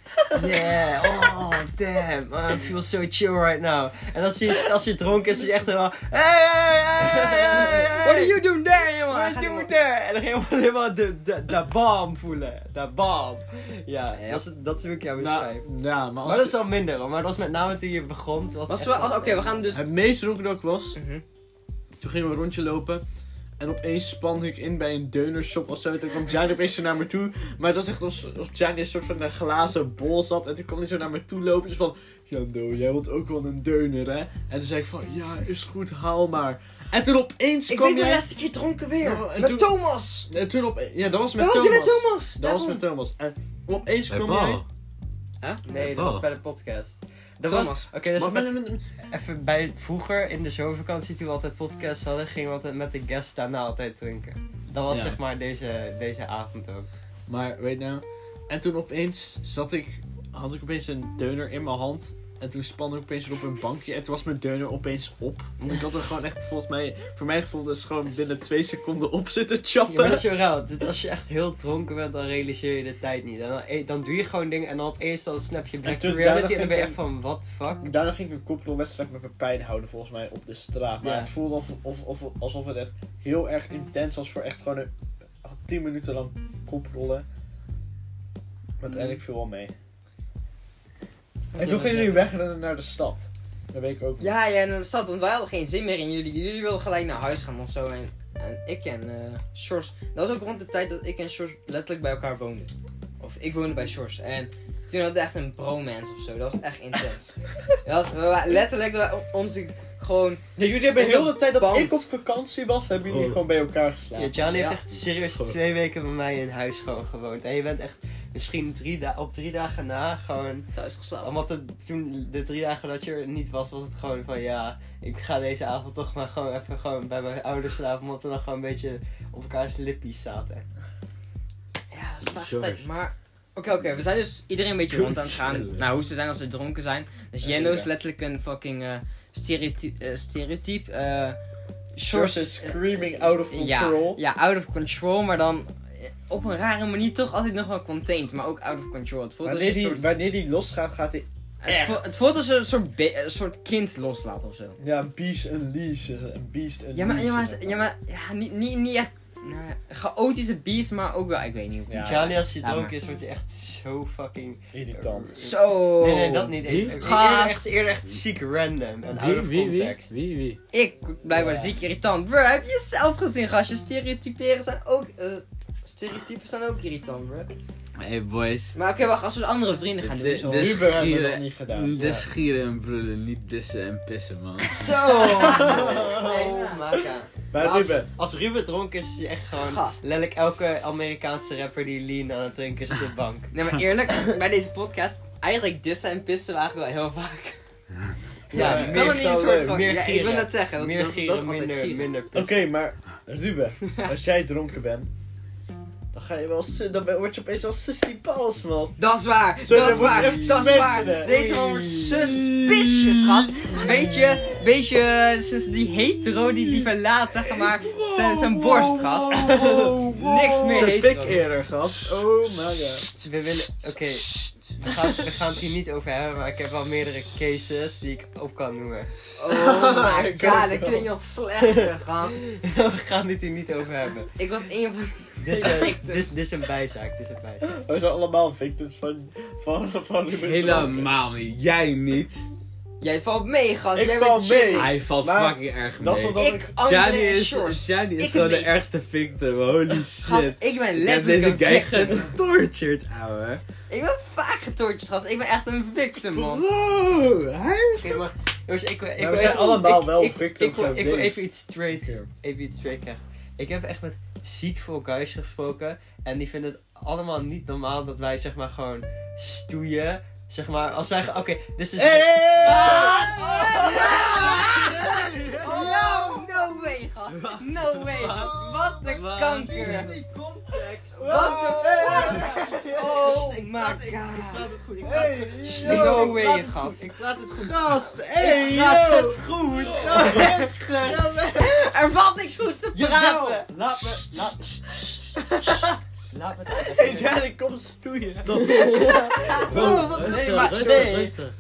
Yeah. Oh, damn. Oh, I feel so chill right now. En als hij, als hij dronken is, is hij echt helemaal... Hey, hey, hey, hey, hey. What are you doing there, jongen? What are you doing there? En dan helemaal, helemaal de, de, de bom voelen. De bom. Ja, Ja. Dat, is, dat is hoe ik jou beschrijf. Nou, ja, maar als maar dat is al minder hoor. Maar dat was met name toen je begon. Was Was wel, als- Oké, we gaan dus... het meest dronken dat ik was, Mhm. toen gingen we een rondje lopen. En opeens spande ik in bij een deunershop of zo. En toen kwam Gianni opeens zo naar me toe. Maar dat was echt alsof of Gianni een soort van een glazen bol zat. En toen kwam hij zo naar me toe lopen. Dus van, Jando, jij wilt ook wel een deuner, hè? En toen zei ik van, ja, is goed, haal maar. En toen opeens Ik kwam weet mijn jij... laatste keer dronken weer. Ja, en met toen- Thomas! En toen op... Ja, dat was met Dat was Thomas. hij met Thomas! Dat was met Thomas. En opeens Hey, kwam jij... Nee, dat Oh. was bij de podcast. Dat Thomas. was... Oké, dus Maar met- met- met- even bij vroeger in de zomervakantie toen we altijd podcasts hadden, gingen we altijd met de guests daarna altijd drinken. Dat was Ja. zeg maar deze, deze avond ook. Maar weet nou, en toen opeens zat ik, had ik opeens een deuner in mijn hand. En toen spande ik opeens weer op een bankje. En toen was mijn deuner opeens op. Want ik had er gewoon echt, volgens mij, voor mijn gevoel, dus gewoon binnen twee seconden op zitten Ja, chappen. dat is zo raar. Als je echt heel dronken bent, dan realiseer je de tijd niet. En dan, eh, dan doe je gewoon dingen en dan opeens dan snap je back En to toen- reality en dan ben je echt van, what the fuck? Daarna ging ik een koppelwedstrijd met Pepijn houden, volgens mij, op de straat. Maar Ja. het voelde of, of, of, alsof het echt heel erg intens was voor echt gewoon een, 10 minuten lang koprollen. Maar uiteindelijk viel wel mee. En toen gingen jullie wegrennen naar de stad. Dat weet ik ook. Ja, ja, en dan zat, want wij hadden geen zin meer in jullie. Jullie wilden gelijk naar huis gaan of zo. En, en ik en Shores. Dat was ook rond de tijd dat ik en Shores letterlijk bij elkaar woonden. Of ik woonde bij Shores. En toen hadden we echt een bromance of zo. Dat was echt intens. *laughs* dat was, we waren letterlijk onze gewoon... Ja, jullie hebben heel de tijd dat band. ik op vakantie was, hebben jullie Bro. gewoon bij elkaar Ja, geslapen. Ja. heeft echt serieus twee weken bij mij in huis gewoon gewoond. En je bent echt misschien drie da- op drie dagen na gewoon... Thuis geslapen. Omdat het, toen de drie dagen dat je er niet was, was het gewoon van ja, ik ga deze avond toch maar gewoon even gewoon bij mijn ouders slapen. Omdat we dan gewoon een beetje op elkaars lippies zaten. Dat is tijd. Maar, oké, oké. we zijn dus iedereen een beetje rond aan het gaan. Nou, hoe ze zijn als ze dronken zijn. Dus Ja, Jendo is letterlijk een fucking eh stereotype. eh, stereotype eh, Shores is screaming out of control. Ja, ja, out of control, maar dan eh, op een rare manier toch altijd nog wel contained, maar ook out of control. Het voelt als Wanneer een die, soort, wanneer die losgaat, gaat hij... het, voelt, het voelt als een soort, een soort kind loslaat of zo. Ja, een beast unleash. Een beast unleash. Ja, maar, ja, maar, ja, maar ja, niet, niet, niet echt nou, ja, chaotische beast, maar ook wel, ik weet niet hoe. Ja. Gianni als hij dronken maar. is, wordt hij echt zo fucking... Irritant. Zo! Nee, nee, dat niet. Wie? Eerder echt, eerder echt ziek random en out Wie, of wie, wie, context. wie, wie? Ik, blijkbaar Ja. ziek irritant. Bro, heb je zelf gezien, gastje? Stereotyperen zijn ook, eh, stereotypen zijn ook irritant, bro. Hey boys. Maar oké, wacht, als we de andere vrienden gaan doen, Ruben hebben we nog niet gedaan. De schieren en brullen, niet dissen en pissen, man. Zo! Oh, maka. Maar als, Ruben, als Ruben dronken is, is hij echt gewoon... Gast. Letterlijk elke Amerikaanse rapper die lean aan het drinken is op de bank. Nee, maar eerlijk, *laughs* bij deze podcast, eigenlijk dissen en pissen waren wel heel vaak. Ja, Ja, meer kan er niet een soort gieren, van... meer ja, ik gieren. wil net zeggen, dat, meer dat, is- gieren, dat is minder, gieren. minder oké, pissen. maar Ruben, *laughs* als jij dronken bent, dan ga je wel, dan word je opeens wel sussy balls, man. Dat is waar, dat is waar, dat is waar. Deze man wordt suspicious, gast. Weet je, weet je, die hetero die, die verlaat, zeg maar, zijn, zijn borst, gast. *laughs* Niks meer Zijn pik eerder, gast. Oh my god. We willen... Oké, we, gaan, we gaan het hier niet over hebben, maar ik heb wel meerdere cases die ik op kan noemen. Oh my *laughs* god, dat klinkt nog slechter, gast. *laughs* we gaan het hier niet over hebben. Ik was een van Dit is, een- Victims. dit, is- dit is een bijzaak, dit is een bijzaak. *laughs* We zijn allemaal victims van, van, van. Helemaal niet. Jij niet. Jij valt mee, gast. Ik Jij val bent mee. Hij valt Maar fucking erg Dat is mee. omdat Ik, en is. Gianni is Ik gewoon de ergste victim. Holy Gast, shit. ik ben Ik heb letterlijk deze guy getortured, ouwe. Ik ben vaak getortjes, gast. Ik ben echt een victim, man. Bro, hij is... Oké, maar jongens, ik, wil- ik, Maar wil we zijn even- allemaal ik- wel victims Ik, wil- ik wil even iets straight, even iets straight krijgen. Ik heb echt met ziek veel guys gesproken en die vinden het allemaal niet normaal dat wij zeg maar gewoon stoeien. Zeg maar, als wij... Oké, dit is... No, no way, gast. No way. Wat de Wat? kanker. context. What the fuck? Oh my praat het god. goed, ik Hey, No way, praat het gast. Ik praat het goed. Gast, hey, Ik praat yo. het goed. Rustig. Er valt niks goeds te Jawel. praten. Laat me... Laat... Laat me het Hey, kom stoeien. *laughs* Bro, wat- nee, maar- rustig, nee. rustig.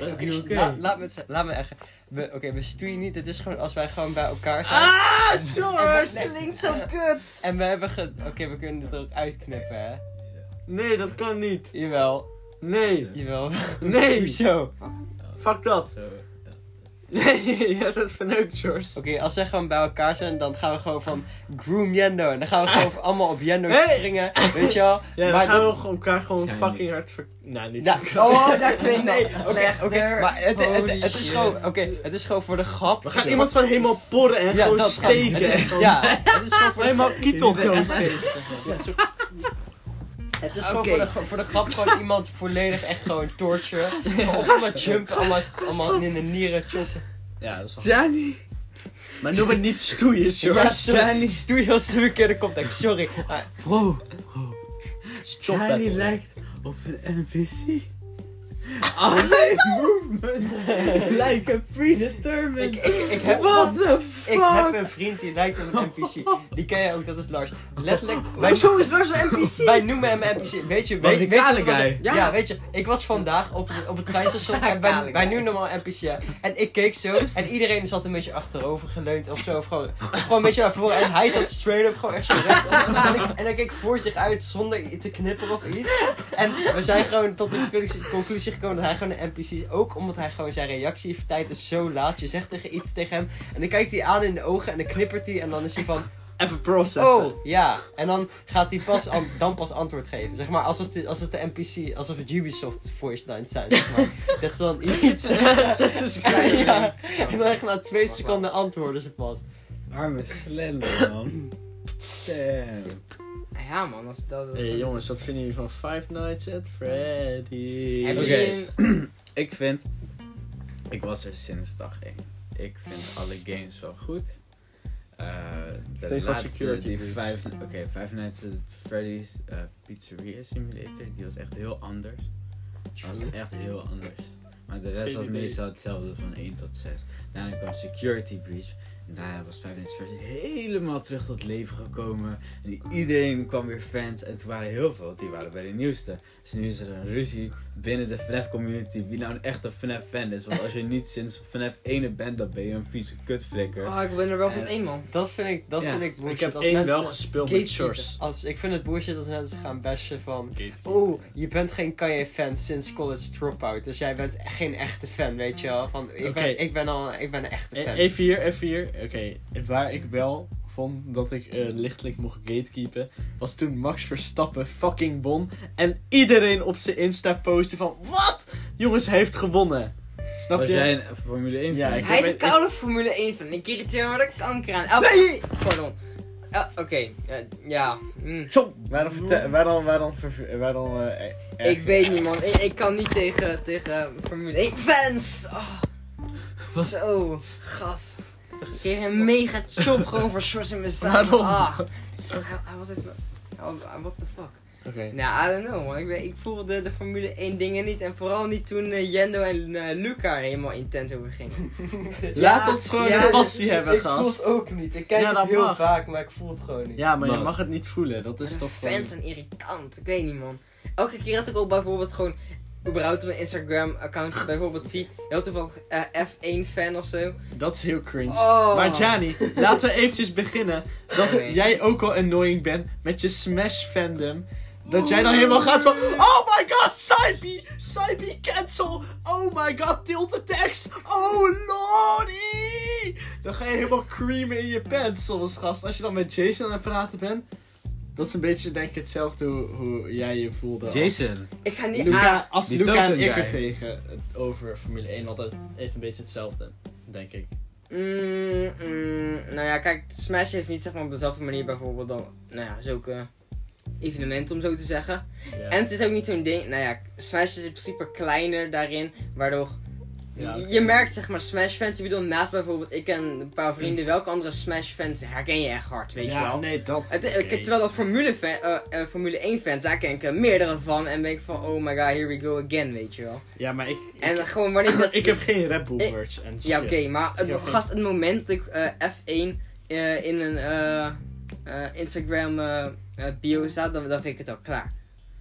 Okay? laat, laat me het. Laat me echt. We, Oké, we stoeien niet. Het is gewoon als wij gewoon bij elkaar zijn. Ah, Shores. we- Klinkt zo kut. En we hebben ge... Oké, we kunnen dit er ook uitknippen, hè? Nee, dat kan niet. Jawel. Nee. Jawel. Nee. *laughs* Hoezo? Fuck dat. Nee, je hebt het verneukt, Shores. Oké, als we gewoon bij elkaar zijn, dan gaan we gewoon van Groom Yendo. En dan gaan we gewoon *laughs* allemaal op Yendo Hey. springen. Weet je wel? *laughs* Ja, dan maar gaan dat- we elkaar gewoon fucking hard ver... Nou, niet Ja, *laughs* Oh, dat klinkt Nee, oké, maar het, het, het, is gewoon, oké, het is gewoon voor de grap. We gaan iemand gewoon helemaal porren en Ja, gewoon dat gaan- steken. het is- Ja, het is gewoon voor de Helemaal kietel geven. Het is gewoon voor, de, voor de grap gewoon *laughs* iemand volledig echt gewoon torture. Allemaal jumpen, allemaal, allemaal in de nieren chossen. Ja, dat is wel... Gianni. Maar noem het niet stoeien, Ja, Shores. sorry, stoei heel de verkeerde context, sorry. Maar, Bro, bro. Stop Gianni battle. lijkt op een NPC. All his movements like a predetermined. ik, ik, ik, heb, What the fuck? ik heb een vriend die lijkt op een NPC. Die ken jij ook, dat is Lars. Letterlijk, *laughs* wij, Hoezo is er zo'n NPC? wij noemen hem NPC. Weet je, Wat weet, een weet je was? Ja. Ja. weet je, ik was vandaag op, het- op het treinstation *laughs* en wij, noemen hem al NPC. En ik keek zo en iedereen zat een beetje achterover geleund of zo. Of gewoon, of gewoon een beetje naar voren en hij zat straight up gewoon echt zo recht. En, ik, en hij keek voor zich uit zonder te knipperen of iets. En we zijn gewoon tot de conclusie, conclusie gekomen dat hij gewoon een NPC is. Ook omdat hij gewoon zijn reactietijd is zo laat. Je zegt tegen iets tegen hem en dan kijkt hij aan in de ogen en dan knippert hij en dan is hij van... Even processen. Oh, ja. En dan gaat hij pas, an- dan pas antwoord geven. Zeg maar, alsof, de, alsof de NPC, alsof het Ubisoft voice lines zijn, zeg maar. *laughs* Dat is dan iets... ja. En dan echt na twee seconden antwoorden ze pas. Arme slender, man. *clears throat* Damn. Ja man, dat is dat. dat- Hey jongens, wat vinden jullie van Five Nights at Freddy's? Oké. *clears throat* Ik vind... Ik was er sinds dag 1. Ik vind alle games wel goed. Eh de Tegen laatste, security die vijf, oké, Five Nights at Freddy's eh, Pizzeria Simulator, die was echt heel anders. Dat was echt heel anders. Maar de rest was meestal hetzelfde van 1 tot 6. Daarna kwam Security Breach. En daarna was Five Nights at Freddy's helemaal terug tot leven gekomen. En iedereen kwam weer fans. En toen waren heel veel, die waren bij de nieuwste. Dus nu is er een ruzie binnen de FNAF community. Wie nou een echte FNAF fan is. Want als je niet sinds FNAF 1 bent, dan ben je een vieze kutflikker. Oh, ik ben er wel van één man. Dat vind ik, dat Ja. vind ik bullshit. Ik heb als één mensen, wel gespeeld met Shores. Als, ik vind het bullshit als mensen gaan bashen van... Oh, je bent geen Kanye-fan sinds College Dropout. Dus jij bent geen echte fan, weet je wel. Van, ik, ben, ik, ben al, ik ben een echte E- fan. Even hier, even hier. Oké, waar ik wel vond dat ik eh, lichtelijk mocht gatekeepen, was toen Max Verstappen fucking won. En iedereen op zijn Insta postte van, wat? Jongens, hij heeft gewonnen. Snap Was je? jij een Formule 1 Ja, fan? ik- Hij is een ik- koude Formule 1 fan. Ik irriteer me de kanker aan. Elke... Pardon. Eh, Oké, eh, ja. mm. Waarom, waarom, waarom, waarom eh, erg- Ik weet niet man, ik, ik kan niet tegen, tegen Formule 1 fans! Oh. *laughs* Zo, gast. Ik kreeg een mega chop gewoon voor shorts in mijn zak. Waarom? Ah, zo, hij, hij was even... hij was- what the fuck. Oké. Nou, I don't know man. Ik, weet- ik voelde de Formule 1 dingen niet. En vooral niet toen eh, Jendo en eh, Luca er helemaal intens over gingen. *laughs* Laat ons gewoon ja, een passie hebben, ik voel gast. het ook niet. Ik kijk Ja, het dat heel mag. vaak, maar ik voel het gewoon niet. Ja, maar je mag het niet voelen. Dat is toch fans gewoon... zijn irritant. Ik weet niet, man. Elke keer dat ik ook bijvoorbeeld gewoon überhaupt op een Instagram-account bijvoorbeeld zie, heel toevallig eh, F1-fan of zo. Dat is heel cringe. Oh. Maar Jani, laten we eventjes beginnen. Dat Nee. jij ook al annoying bent met je Smash fandom. Dat jij dan helemaal gaat van... Oh my god, Saibi! Saibi cancel! Oh my god, tilted text! Oh lordy! Dan ga je helemaal creamen in je pants soms, gast. Als je dan met Jason aan het praten bent. Dat is een beetje denk ik hetzelfde hoe, hoe jij je voelde als- Jason. Ik ga niet Luca, aan. als Die Luca en ik er tegen over Formule 1, want dat heeft een beetje hetzelfde, denk ik. Mm, mm, nou ja, kijk, Smash heeft niet zeg maar op dezelfde manier bijvoorbeeld dan, nou ja, zulke evenementen om zo te zeggen. Ja. En het is ook niet zo'n ding, nou ja, Smash is in principe kleiner daarin, waardoor Ja, je, merkt zeg maar Smash fans, ik bedoel naast bijvoorbeeld ik en een paar vrienden, welke andere Smash fans herken je echt hard, weet je ja, wel. nee, dat... Het, terwijl dat Formule, fan, eh, eh, Formule 1 fans, daar ken ik er meerdere van en ben ik van, oh my god, here we go again, weet je wel. Ja, maar ik... En gewoon wanneer *coughs* dat... ik heb geen Red Bull Ik- merch en Ja, shit. oké, maar het, Ik gast, het moment dat ik eh, F1 eh, in een eh, eh, Instagram eh, eh, bio staat, dan, dan vind ik het al klaar.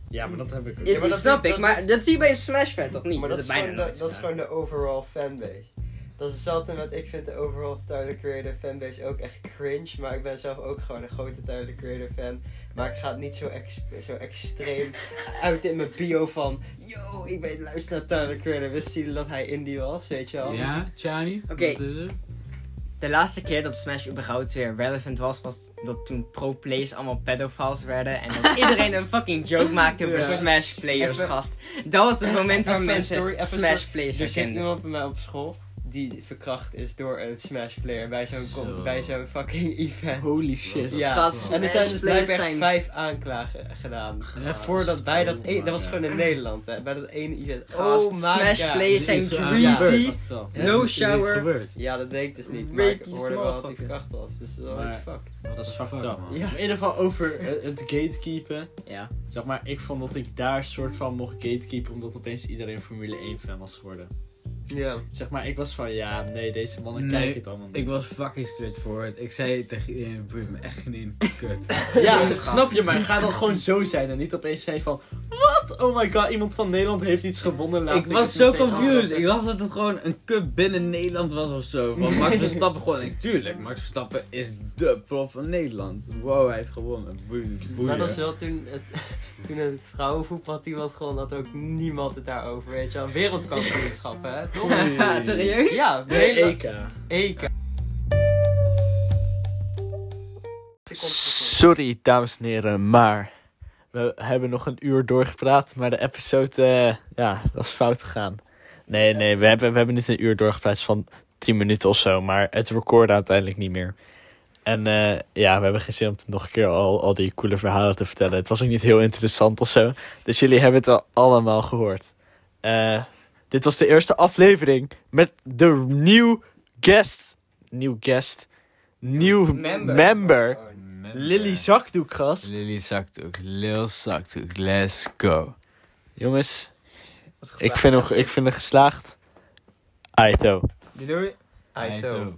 Ja, maar dat heb ik ook. Is, Ja, maar dat- snap ik, dat- maar dat zie je bij een Smash fan toch niet? Maar dat is, bijna gewoon de, dat is gewoon de overall fanbase. Dat is hetzelfde met, ik vind de overall Tyler Creator fanbase ook echt cringe. Maar ik ben zelf ook gewoon een grote Tyler Creator fan. Maar ik ga het niet zo, ex, zo extreem *laughs* uit in mijn bio van... Yo, ik ben luister naar Tyler Creator. Wist jullie dat hij indie was, weet je wel? Ja, Chani? Oké. De laatste keer dat Smash überhaupt weer relevant was, was dat toen pro-players allemaal pedophiles werden. En dat *laughs* iedereen een fucking joke maakte over. Smash players, Even- gast. Dat was het moment waar mensen Smash players Er zit herkenden. iemand bij mij op school die verkracht is door een Smash player bij zo'n com- Zo. bij zo'n fucking event. Holy shit. Ja. Gast, En er zijn dus blijkbaar zijn- vijf aanklagen gedaan. Voordat bij dat Oh ene, dat was gewoon in Nederland hè, bij dat ene event. Gast, oh my Smash god. players zijn is, greasy. Ja, No is shower. Ja, dat weet ik dus niet, maar ik hoorde wel dat hij motherfuckers. verkracht was. Dus dat is wel Maar- echt fuck. Dat is Fuck, fucked up. man. Ja. In ieder geval over het gatekeepen. Ja. Zeg maar, ik vond dat ik daar soort van mocht gatekeepen omdat opeens iedereen Formule 1 fan was geworden. Ja. Zeg maar, ik was van, ja, nee, deze mannen Nee, kijken het allemaal niet. Ik was fucking straightforward. Ik zei tegen iedereen, het boeit me echt geen kut. Ja, snap je, maar ga dan gewoon zo zijn en niet opeens zijn van, wat? Oh my god, iemand van Nederland heeft iets gewonnen. Laat ik het was zo confused. Ik dacht dat het gewoon een cup binnen Nederland was of zo. Van Max *laughs* Verstappen gewoon. Ik, tuurlijk, Max Verstappen is de prof van Nederland. Wow, hij heeft gewonnen. Boeien. Maar dat is wel toen het, *laughs* toen het vrouwenvoetbalteam had gewonnen, had ook niemand het daarover, weet je wel. Wereldkampioenschap, hè? Toch? *laughs* Serieus? Ja, EK. EK. Sorry, dames en heren, maar we hebben nog een uur doorgepraat, maar de episode, eh, ja, dat is fout gegaan. Nee, nee, we hebben, we hebben niet een uur doorgepraat van 10 minuten of zo, maar het recorden uiteindelijk niet meer. En eh, ja, we hebben geen zin om nog een keer al, al die coole verhalen te vertellen. Het was ook niet heel interessant of zo. Dus jullie hebben het al allemaal gehoord. Eh, dit was de eerste aflevering met de nieuw guest. Nieuw guest. Nieuw Member. member. Lily Zakdoekgast. Lily zakdoek. Lil zakdoek. Let's go. Jongens, ik vind, hem, ik vind hem geslaagd. Aito. Doei doei. Aito.